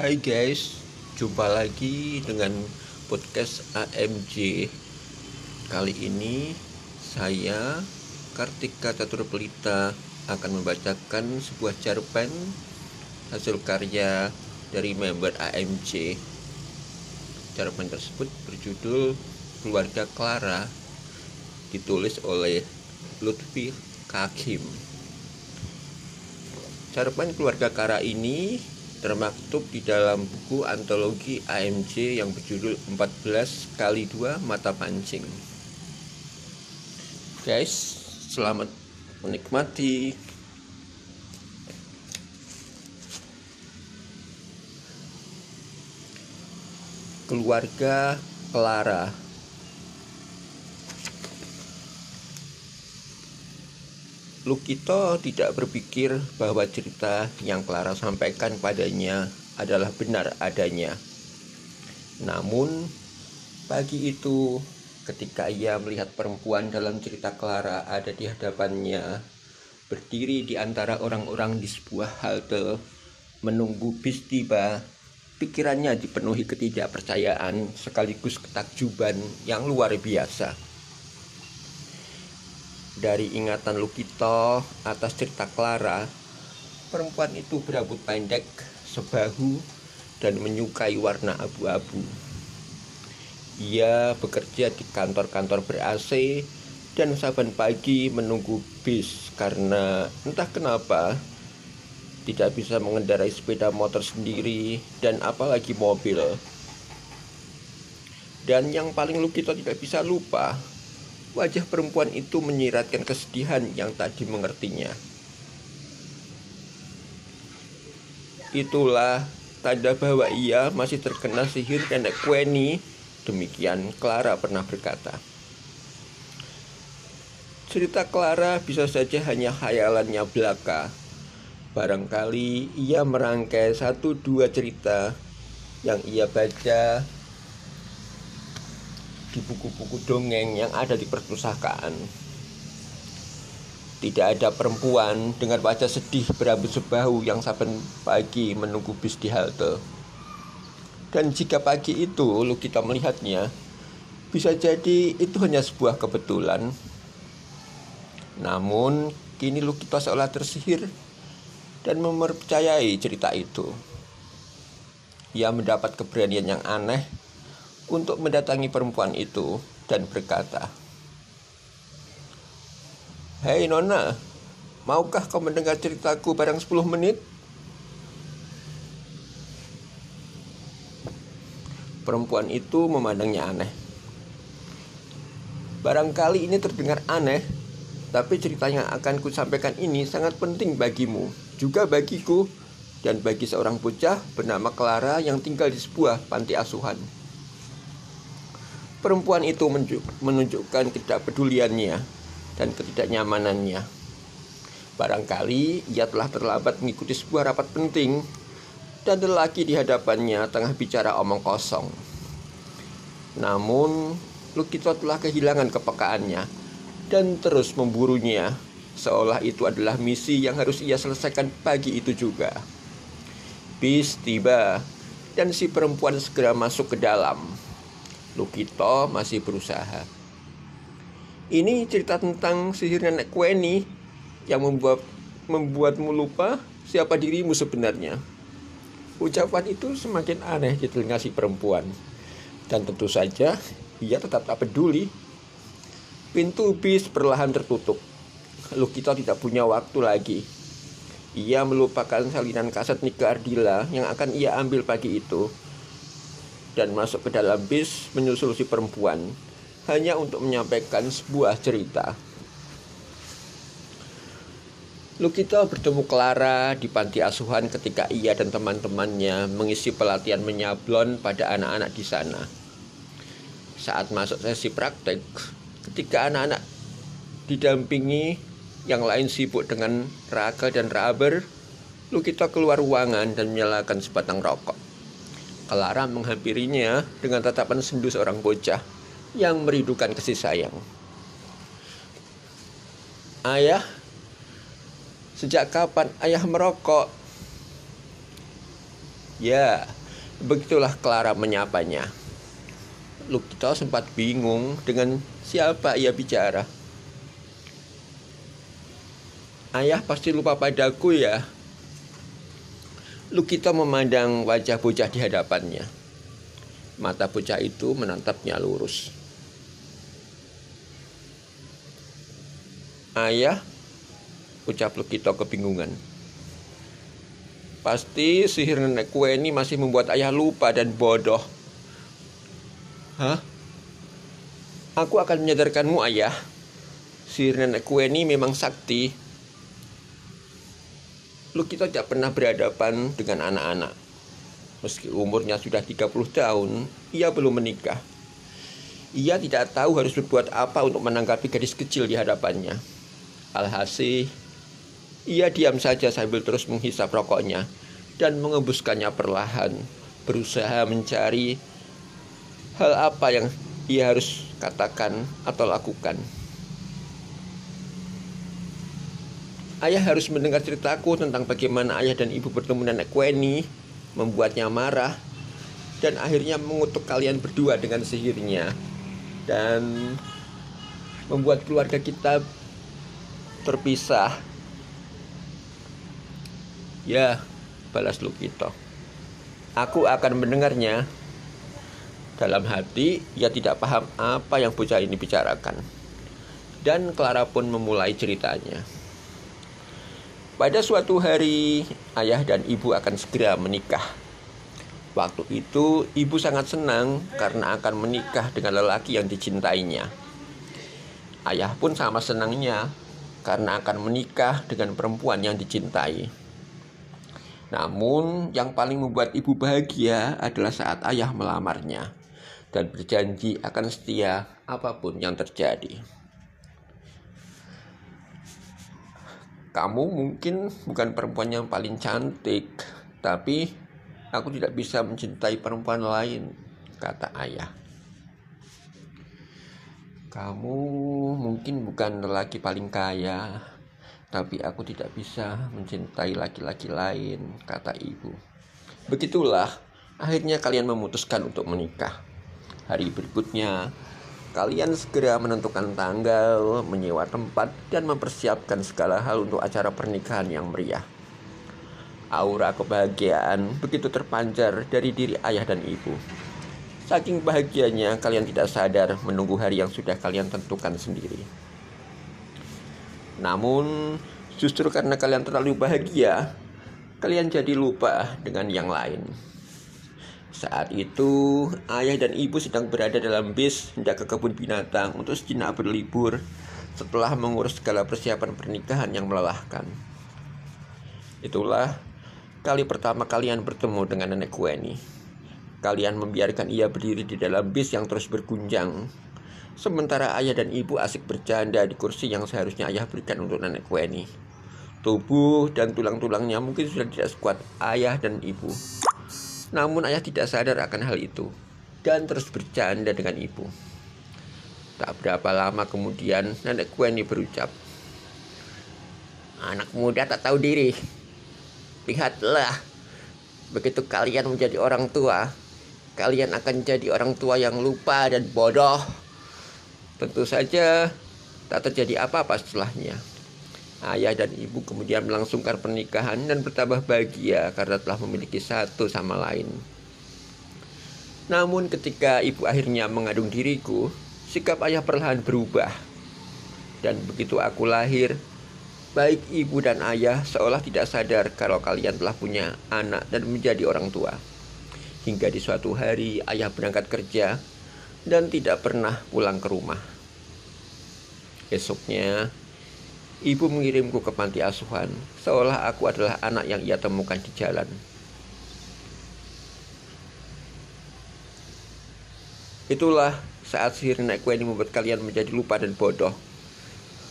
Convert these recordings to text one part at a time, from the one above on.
Hai guys, jumpa lagi dengan podcast AMJ Kali ini saya Kartika Catur Pelita akan membacakan sebuah cerpen hasil karya dari member AMJ Cerpen tersebut berjudul Keluarga Clara ditulis oleh Lutfi Kakim Cerpen keluarga Kara ini termaktub di dalam buku antologi AMJ yang berjudul 14 kali 2 mata pancing. Guys, selamat menikmati. Keluarga Clara Lukito tidak berpikir bahwa cerita yang Clara sampaikan padanya adalah benar adanya. Namun, pagi itu ketika ia melihat perempuan dalam cerita Clara ada di hadapannya, berdiri di antara orang-orang di sebuah halte menunggu bis tiba, pikirannya dipenuhi ketidakpercayaan sekaligus ketakjuban yang luar biasa dari ingatan Lukito atas cerita Clara, perempuan itu berambut pendek, sebahu, dan menyukai warna abu-abu. Ia bekerja di kantor-kantor ber-AC dan saban pagi menunggu bis karena entah kenapa tidak bisa mengendarai sepeda motor sendiri dan apalagi mobil. Dan yang paling Lukito tidak bisa lupa Wajah perempuan itu menyiratkan kesedihan yang tak dimengertinya. Itulah tanda bahwa ia masih terkena sihir nenek Kweni. Demikian Clara pernah berkata. Cerita Clara bisa saja hanya khayalannya belaka. Barangkali ia merangkai satu dua cerita yang ia baca di buku-buku dongeng yang ada di perpustakaan. Tidak ada perempuan dengan wajah sedih berambut sebahu yang saben pagi menunggu bis di halte. Dan jika pagi itu lu kita melihatnya, bisa jadi itu hanya sebuah kebetulan. Namun, kini lu kita seolah tersihir dan mempercayai cerita itu. Ia mendapat keberanian yang aneh untuk mendatangi perempuan itu dan berkata, Hei Nona, maukah kau mendengar ceritaku barang 10 menit? Perempuan itu memandangnya aneh. Barangkali ini terdengar aneh, tapi cerita yang akan ku sampaikan ini sangat penting bagimu, juga bagiku, dan bagi seorang bocah bernama Clara yang tinggal di sebuah panti asuhan. Perempuan itu menunjukkan ketidakpeduliannya dan ketidaknyamanannya. Barangkali ia telah terlambat mengikuti sebuah rapat penting dan lelaki di hadapannya tengah bicara omong kosong. Namun, Lukito telah kehilangan kepekaannya dan terus memburunya seolah itu adalah misi yang harus ia selesaikan pagi itu juga. Bis tiba dan si perempuan segera masuk ke dalam. Lukito masih berusaha. Ini cerita tentang sihir nenek Kweni yang membuat membuatmu lupa siapa dirimu sebenarnya. Ucapan itu semakin aneh di telinga si perempuan. Dan tentu saja ia tetap tak peduli. Pintu bis perlahan tertutup. Lukito tidak punya waktu lagi. Ia melupakan salinan kaset Nika Ardila yang akan ia ambil pagi itu dan masuk ke dalam bis menyusul si perempuan hanya untuk menyampaikan sebuah cerita. Lukito bertemu Clara di panti asuhan ketika ia dan teman-temannya mengisi pelatihan menyablon pada anak-anak di sana. Saat masuk sesi praktek, ketika anak-anak didampingi yang lain sibuk dengan Raga dan Raber, Lukito keluar ruangan dan menyalakan sebatang rokok. Clara menghampirinya dengan tatapan sendu seorang bocah yang merindukan kasih sayang. Ayah, sejak kapan ayah merokok? Ya, begitulah Clara menyapanya. Lukito sempat bingung dengan siapa ia bicara. Ayah pasti lupa padaku ya. Lukito memandang wajah bocah di hadapannya. Mata bocah itu menatapnya lurus. Ayah, ucap Lukito kebingungan. Pasti sihir nenek kue ini masih membuat ayah lupa dan bodoh. Hah? Aku akan menyadarkanmu ayah. Sihir nenek kue ini memang sakti Lukito tidak pernah berhadapan dengan anak-anak. Meski umurnya sudah 30 tahun, ia belum menikah. Ia tidak tahu harus berbuat apa untuk menanggapi gadis kecil di hadapannya. Alhasil, ia diam saja sambil terus menghisap rokoknya dan mengembuskannya perlahan, berusaha mencari hal apa yang ia harus katakan atau lakukan. Ayah harus mendengar ceritaku tentang bagaimana ayah dan ibu bertemu nenek Kweni, membuatnya marah, dan akhirnya mengutuk kalian berdua dengan sihirnya, dan membuat keluarga kita terpisah. Ya, balas Lukito. Aku akan mendengarnya. Dalam hati, ia tidak paham apa yang bocah ini bicarakan. Dan Clara pun memulai ceritanya. Pada suatu hari, ayah dan ibu akan segera menikah. Waktu itu, ibu sangat senang karena akan menikah dengan lelaki yang dicintainya. Ayah pun sama senangnya karena akan menikah dengan perempuan yang dicintai. Namun, yang paling membuat ibu bahagia adalah saat ayah melamarnya dan berjanji akan setia apa pun yang terjadi. Kamu mungkin bukan perempuan yang paling cantik, tapi aku tidak bisa mencintai perempuan lain, kata ayah. Kamu mungkin bukan lelaki paling kaya, tapi aku tidak bisa mencintai laki-laki lain, kata ibu. Begitulah, akhirnya kalian memutuskan untuk menikah. Hari berikutnya, Kalian segera menentukan tanggal, menyewa tempat, dan mempersiapkan segala hal untuk acara pernikahan yang meriah. Aura kebahagiaan begitu terpancar dari diri ayah dan ibu. Saking bahagianya, kalian tidak sadar menunggu hari yang sudah kalian tentukan sendiri. Namun, justru karena kalian terlalu bahagia, kalian jadi lupa dengan yang lain. Saat itu, ayah dan ibu sedang berada dalam bis hendak ke kebun binatang untuk sejenak berlibur setelah mengurus segala persiapan pernikahan yang melelahkan. Itulah kali pertama kalian bertemu dengan nenek Kueni. Kalian membiarkan ia berdiri di dalam bis yang terus bergunjang. Sementara ayah dan ibu asik bercanda di kursi yang seharusnya ayah berikan untuk nenek Kueni. Tubuh dan tulang-tulangnya mungkin sudah tidak sekuat ayah dan ibu. Namun ayah tidak sadar akan hal itu dan terus bercanda dengan ibu. Tak berapa lama kemudian nenek Kweni berucap, Anak muda tak tahu diri. Lihatlah, begitu kalian menjadi orang tua, kalian akan jadi orang tua yang lupa dan bodoh. Tentu saja tak terjadi apa-apa setelahnya. Ayah dan ibu kemudian melangsungkan pernikahan dan bertambah bahagia karena telah memiliki satu sama lain. Namun ketika ibu akhirnya mengandung diriku, sikap ayah perlahan berubah. Dan begitu aku lahir, baik ibu dan ayah seolah tidak sadar kalau kalian telah punya anak dan menjadi orang tua. Hingga di suatu hari ayah berangkat kerja dan tidak pernah pulang ke rumah. Esoknya, Ibu mengirimku ke panti asuhan, seolah aku adalah anak yang ia temukan di jalan. Itulah saat sihir nenek ini membuat kalian menjadi lupa dan bodoh.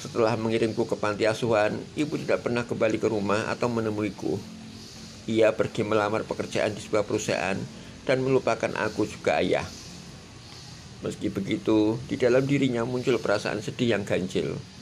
Setelah mengirimku ke panti asuhan, ibu tidak pernah kembali ke rumah atau menemuiku. Ia pergi melamar pekerjaan di sebuah perusahaan dan melupakan aku juga ayah. Meski begitu, di dalam dirinya muncul perasaan sedih yang ganjil.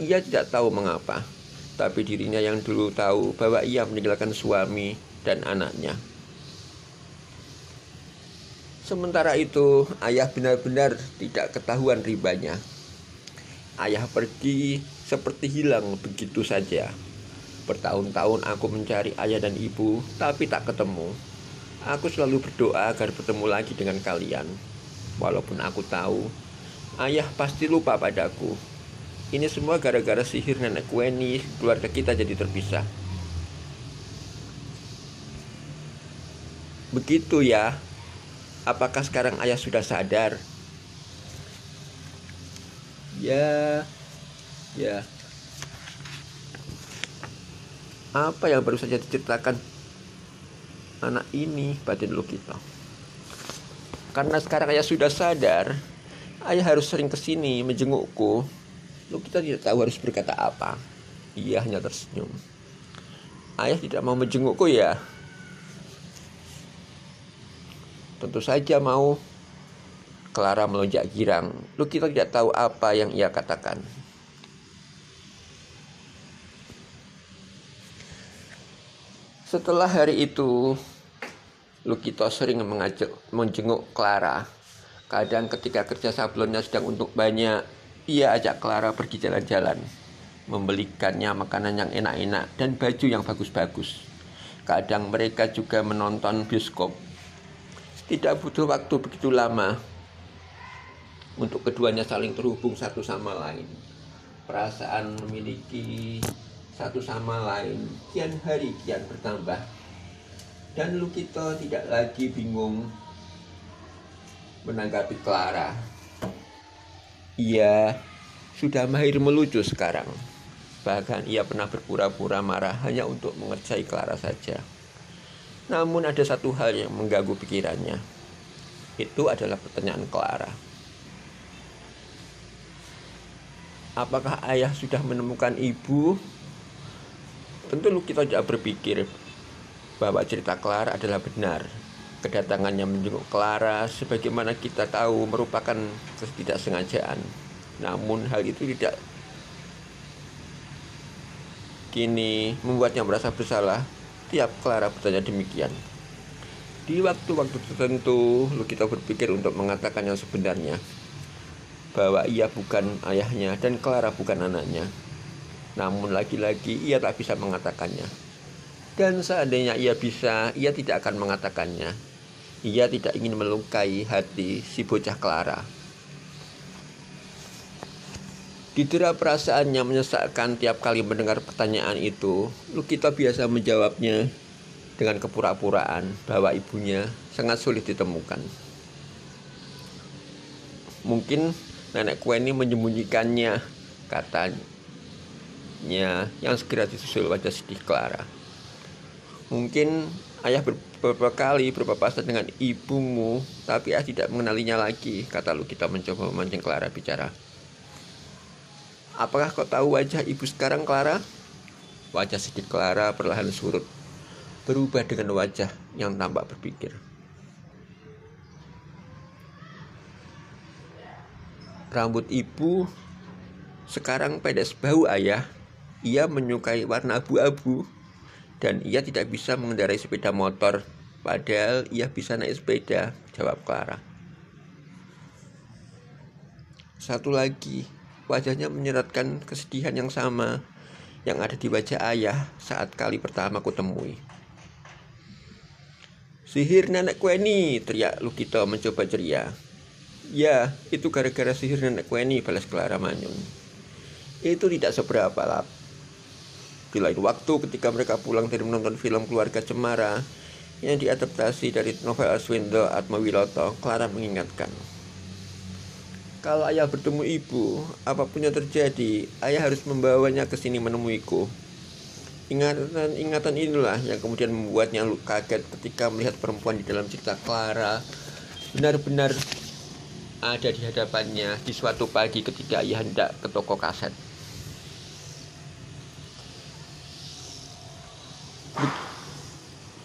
Ia tidak tahu mengapa, tapi dirinya yang dulu tahu bahwa ia meninggalkan suami dan anaknya. Sementara itu, ayah benar-benar tidak ketahuan ribanya. Ayah pergi seperti hilang begitu saja. Bertahun-tahun aku mencari ayah dan ibu, tapi tak ketemu. Aku selalu berdoa agar bertemu lagi dengan kalian. Walaupun aku tahu, ayah pasti lupa padaku. Ini semua gara-gara sihir nenek Weni, keluarga kita jadi terpisah. Begitu ya, Apakah sekarang ayah sudah sadar? Ya, ya. Apa yang baru saja diceritakan anak ini batin kita? Karena sekarang ayah sudah sadar, ayah harus sering ke sini menjengukku. Lu kita tidak tahu harus berkata apa. Ia hanya tersenyum. Ayah tidak mau menjengukku ya. Tentu saja mau Clara melonjak girang. Lu kita tidak tahu apa yang ia katakan. Setelah hari itu, Lukito sering mengajak menjenguk Clara. Kadang ketika kerja sablonnya sedang untuk banyak, ia ajak Clara pergi jalan-jalan, membelikannya makanan yang enak-enak dan baju yang bagus-bagus. Kadang mereka juga menonton bioskop tidak butuh waktu begitu lama untuk keduanya saling terhubung satu sama lain. Perasaan memiliki satu sama lain kian hari kian bertambah. Dan Lukito tidak lagi bingung menanggapi Clara. Ia sudah mahir melucu sekarang. Bahkan ia pernah berpura-pura marah hanya untuk mengerjai Clara saja. Namun ada satu hal yang mengganggu pikirannya. Itu adalah pertanyaan Clara. Apakah ayah sudah menemukan ibu? Tentu kita tidak berpikir bahwa cerita Clara adalah benar. Kedatangannya menjenguk Clara sebagaimana kita tahu merupakan ketidaksengajaan. Namun hal itu tidak kini membuatnya merasa bersalah Tiap Clara bertanya demikian. Di waktu-waktu tertentu, kita berpikir untuk mengatakan yang sebenarnya. Bahwa ia bukan ayahnya dan Clara bukan anaknya. Namun lagi-lagi ia tak bisa mengatakannya. Dan seandainya ia bisa, ia tidak akan mengatakannya. Ia tidak ingin melukai hati si bocah Clara. Didera perasaannya menyesakkan tiap kali mendengar pertanyaan itu. Lukita biasa menjawabnya dengan kepura-puraan bahwa ibunya sangat sulit ditemukan. Mungkin nenek kue ini menyembunyikannya, katanya yang segera disusul wajah sedih Clara. Mungkin ayah beberapa kali berpapasan dengan ibumu, tapi ayah tidak mengenalinya lagi, kata Lukita mencoba memancing Clara bicara. Apakah kau tahu wajah ibu sekarang, Clara? Wajah sedikit Clara perlahan surut, berubah dengan wajah yang tampak berpikir. Rambut ibu sekarang pedas bau ayah. Ia menyukai warna abu-abu dan ia tidak bisa mengendarai sepeda motor. Padahal ia bisa naik sepeda, jawab Clara. Satu lagi, Wajahnya menyeratkan kesedihan yang sama yang ada di wajah ayah saat kali pertama kutemui. Sihir nenek Kweni, teriak Lukito mencoba ceria. Ya, itu gara-gara sihir nenek Kweni, balas Clara Manyun. Itu tidak seberapa lah. Di lain waktu ketika mereka pulang dari menonton film Keluarga Cemara yang diadaptasi dari novel Aswindo Atmawiloto, Clara mengingatkan. Kalau ayah bertemu ibu, apa pun yang terjadi, ayah harus membawanya ke sini menemuiku. Ingatan-ingatan inilah yang kemudian membuatnya kaget ketika melihat perempuan di dalam cerita Clara benar-benar ada di hadapannya di suatu pagi ketika ayah hendak ke toko kaset.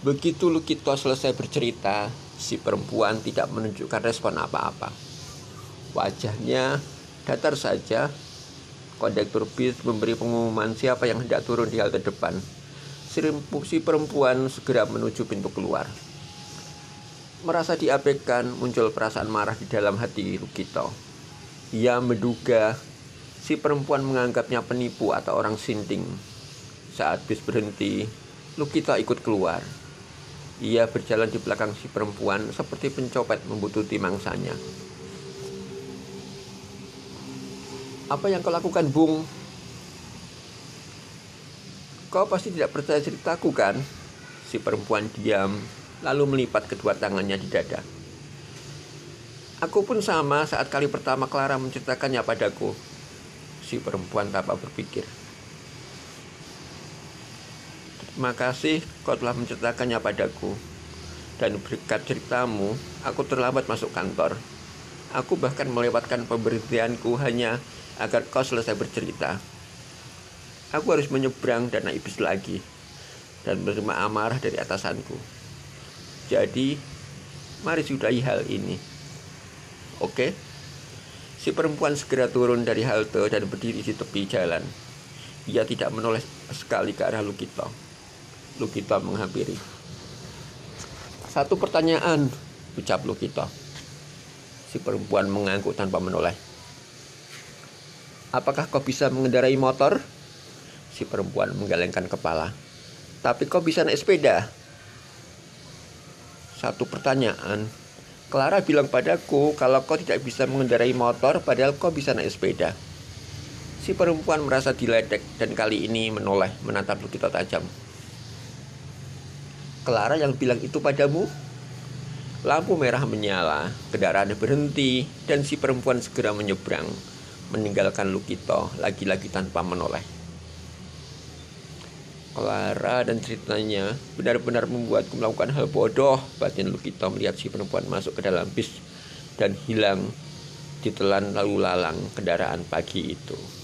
Begitu Lukito selesai bercerita, si perempuan tidak menunjukkan respon apa-apa. Wajahnya datar saja. Kondektur bis memberi pengumuman siapa yang hendak turun di halte depan. Si perempuan segera menuju pintu keluar. Merasa diabaikan, muncul perasaan marah di dalam hati Lukito. Ia menduga si perempuan menganggapnya penipu atau orang sinting. Saat bis berhenti, Lukito ikut keluar. Ia berjalan di belakang si perempuan seperti pencopet membutuhkan mangsanya. Apa yang kau lakukan, Bung? Kau pasti tidak percaya ceritaku, kan? Si perempuan diam, lalu melipat kedua tangannya di dada. Aku pun sama saat kali pertama Clara menceritakannya padaku. Si perempuan tanpa berpikir. Terima kasih kau telah menceritakannya padaku. Dan berkat ceritamu, aku terlambat masuk kantor. Aku bahkan melewatkan pemberhentianku hanya agar kau selesai bercerita. Aku harus menyeberang dan bis lagi dan menerima amarah dari atasanku. Jadi, mari sudahi hal ini. Oke? Si perempuan segera turun dari halte dan berdiri di tepi jalan. Ia tidak menoleh sekali ke arah Lukito. Lukito menghampiri. Satu pertanyaan, ucap Lukito. Si perempuan mengangguk tanpa menoleh. Apakah kau bisa mengendarai motor? Si perempuan menggelengkan kepala. Tapi kau bisa naik sepeda? Satu pertanyaan. Clara bilang padaku kalau kau tidak bisa mengendarai motor padahal kau bisa naik sepeda. Si perempuan merasa diledek dan kali ini menoleh menatap Lukito tajam. Clara yang bilang itu padamu? Lampu merah menyala, kendaraan berhenti, dan si perempuan segera menyeberang, meninggalkan Lukito lagi-lagi tanpa menoleh. Clara dan ceritanya benar-benar membuatku melakukan hal bodoh. Batin Lukito melihat si perempuan masuk ke dalam bis dan hilang ditelan lalu lalang kendaraan pagi itu.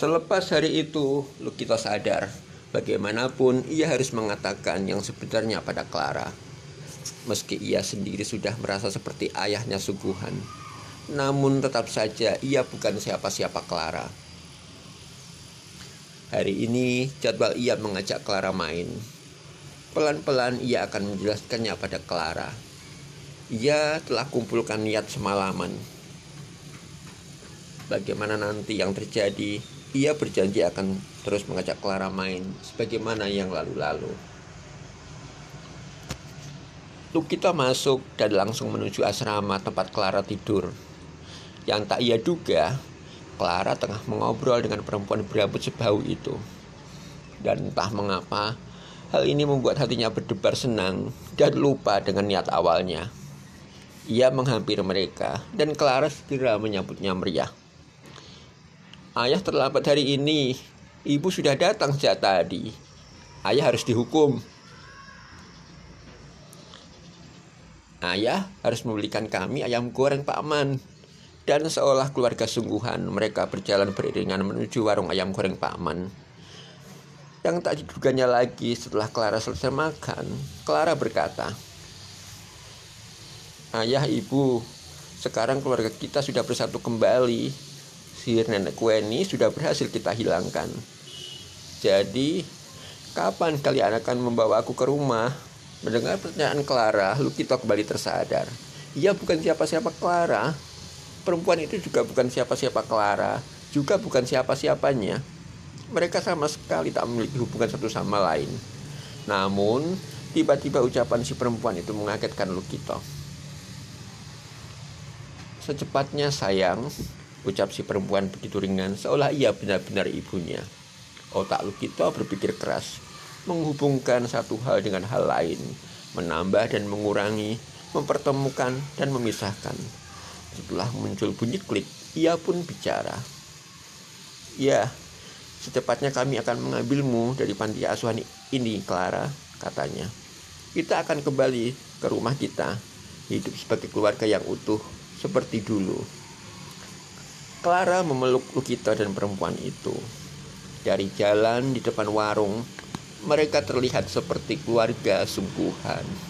Selepas hari itu, Lukito sadar bagaimanapun ia harus mengatakan yang sebenarnya pada Clara. Meski ia sendiri sudah merasa seperti ayahnya suguhan, namun tetap saja ia bukan siapa-siapa Clara. Hari ini jadwal ia mengajak Clara main. Pelan-pelan ia akan menjelaskannya pada Clara. Ia telah kumpulkan niat semalaman. Bagaimana nanti yang terjadi ia berjanji akan terus mengajak Clara main sebagaimana yang lalu-lalu. Lukita masuk dan langsung menuju asrama tempat Clara tidur. Yang tak ia duga, Clara tengah mengobrol dengan perempuan berambut sebau itu. Dan entah mengapa, hal ini membuat hatinya berdebar senang dan lupa dengan niat awalnya. Ia menghampiri mereka dan Clara segera menyambutnya meriah. Ayah terlambat hari ini. Ibu sudah datang sejak tadi. Ayah harus dihukum. Ayah harus membelikan kami ayam goreng Pak Man. Dan seolah keluarga sungguhan, mereka berjalan beriringan menuju warung ayam goreng Pak Man. Yang tak diduganya lagi setelah Clara selesai makan, Clara berkata, Ayah, ibu, sekarang keluarga kita sudah bersatu kembali sihir nenek kue ini sudah berhasil kita hilangkan. Jadi, kapan kalian akan membawa aku ke rumah? Mendengar pertanyaan Clara, Lukito kembali tersadar. Ia bukan siapa-siapa Clara. Perempuan itu juga bukan siapa-siapa Clara, juga bukan siapa-siapanya. Mereka sama sekali tak memiliki hubungan satu sama lain. Namun, tiba-tiba ucapan si perempuan itu mengagetkan Lukito. Secepatnya sayang, Ucap si perempuan begitu ringan seolah ia benar-benar ibunya. Otak Lukito berpikir keras, menghubungkan satu hal dengan hal lain, menambah dan mengurangi, mempertemukan dan memisahkan. Setelah muncul bunyi klik, ia pun bicara. Ya, secepatnya kami akan mengambilmu dari panti asuhan ini, Clara, katanya. Kita akan kembali ke rumah kita, hidup sebagai keluarga yang utuh seperti dulu. Clara memeluk Lukita dan perempuan itu. Dari jalan di depan warung, mereka terlihat seperti keluarga sungguhan.